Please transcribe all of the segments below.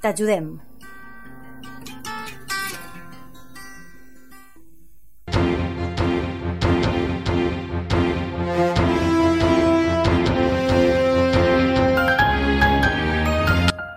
T'ajudem.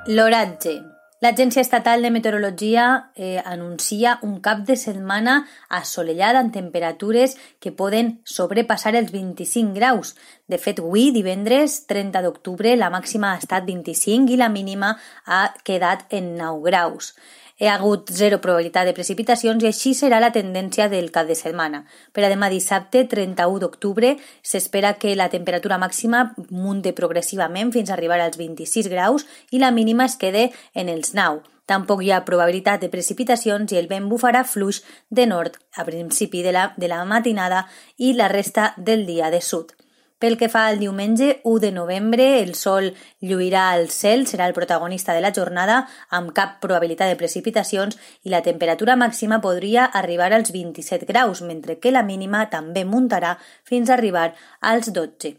L'oratge. L'Agència Estatal de Meteorologia eh, anuncia un cap de setmana assolellat amb temperatures que poden sobrepassar els 25 graus. De fet, avui, divendres 30 d'octubre, la màxima ha estat 25 i la mínima ha quedat en 9 graus hi ha hagut zero probabilitat de precipitacions i així serà la tendència del cap de setmana. Per a demà dissabte, 31 d'octubre, s'espera que la temperatura màxima munte progressivament fins a arribar als 26 graus i la mínima es quede en els 9. Tampoc hi ha probabilitat de precipitacions i el vent bufarà fluix de nord a principi de la, de la matinada i la resta del dia de sud. Pel que fa al diumenge 1 de novembre, el sol lluirà al cel, serà el protagonista de la jornada, amb cap probabilitat de precipitacions i la temperatura màxima podria arribar als 27 graus, mentre que la mínima també muntarà fins a arribar als 12.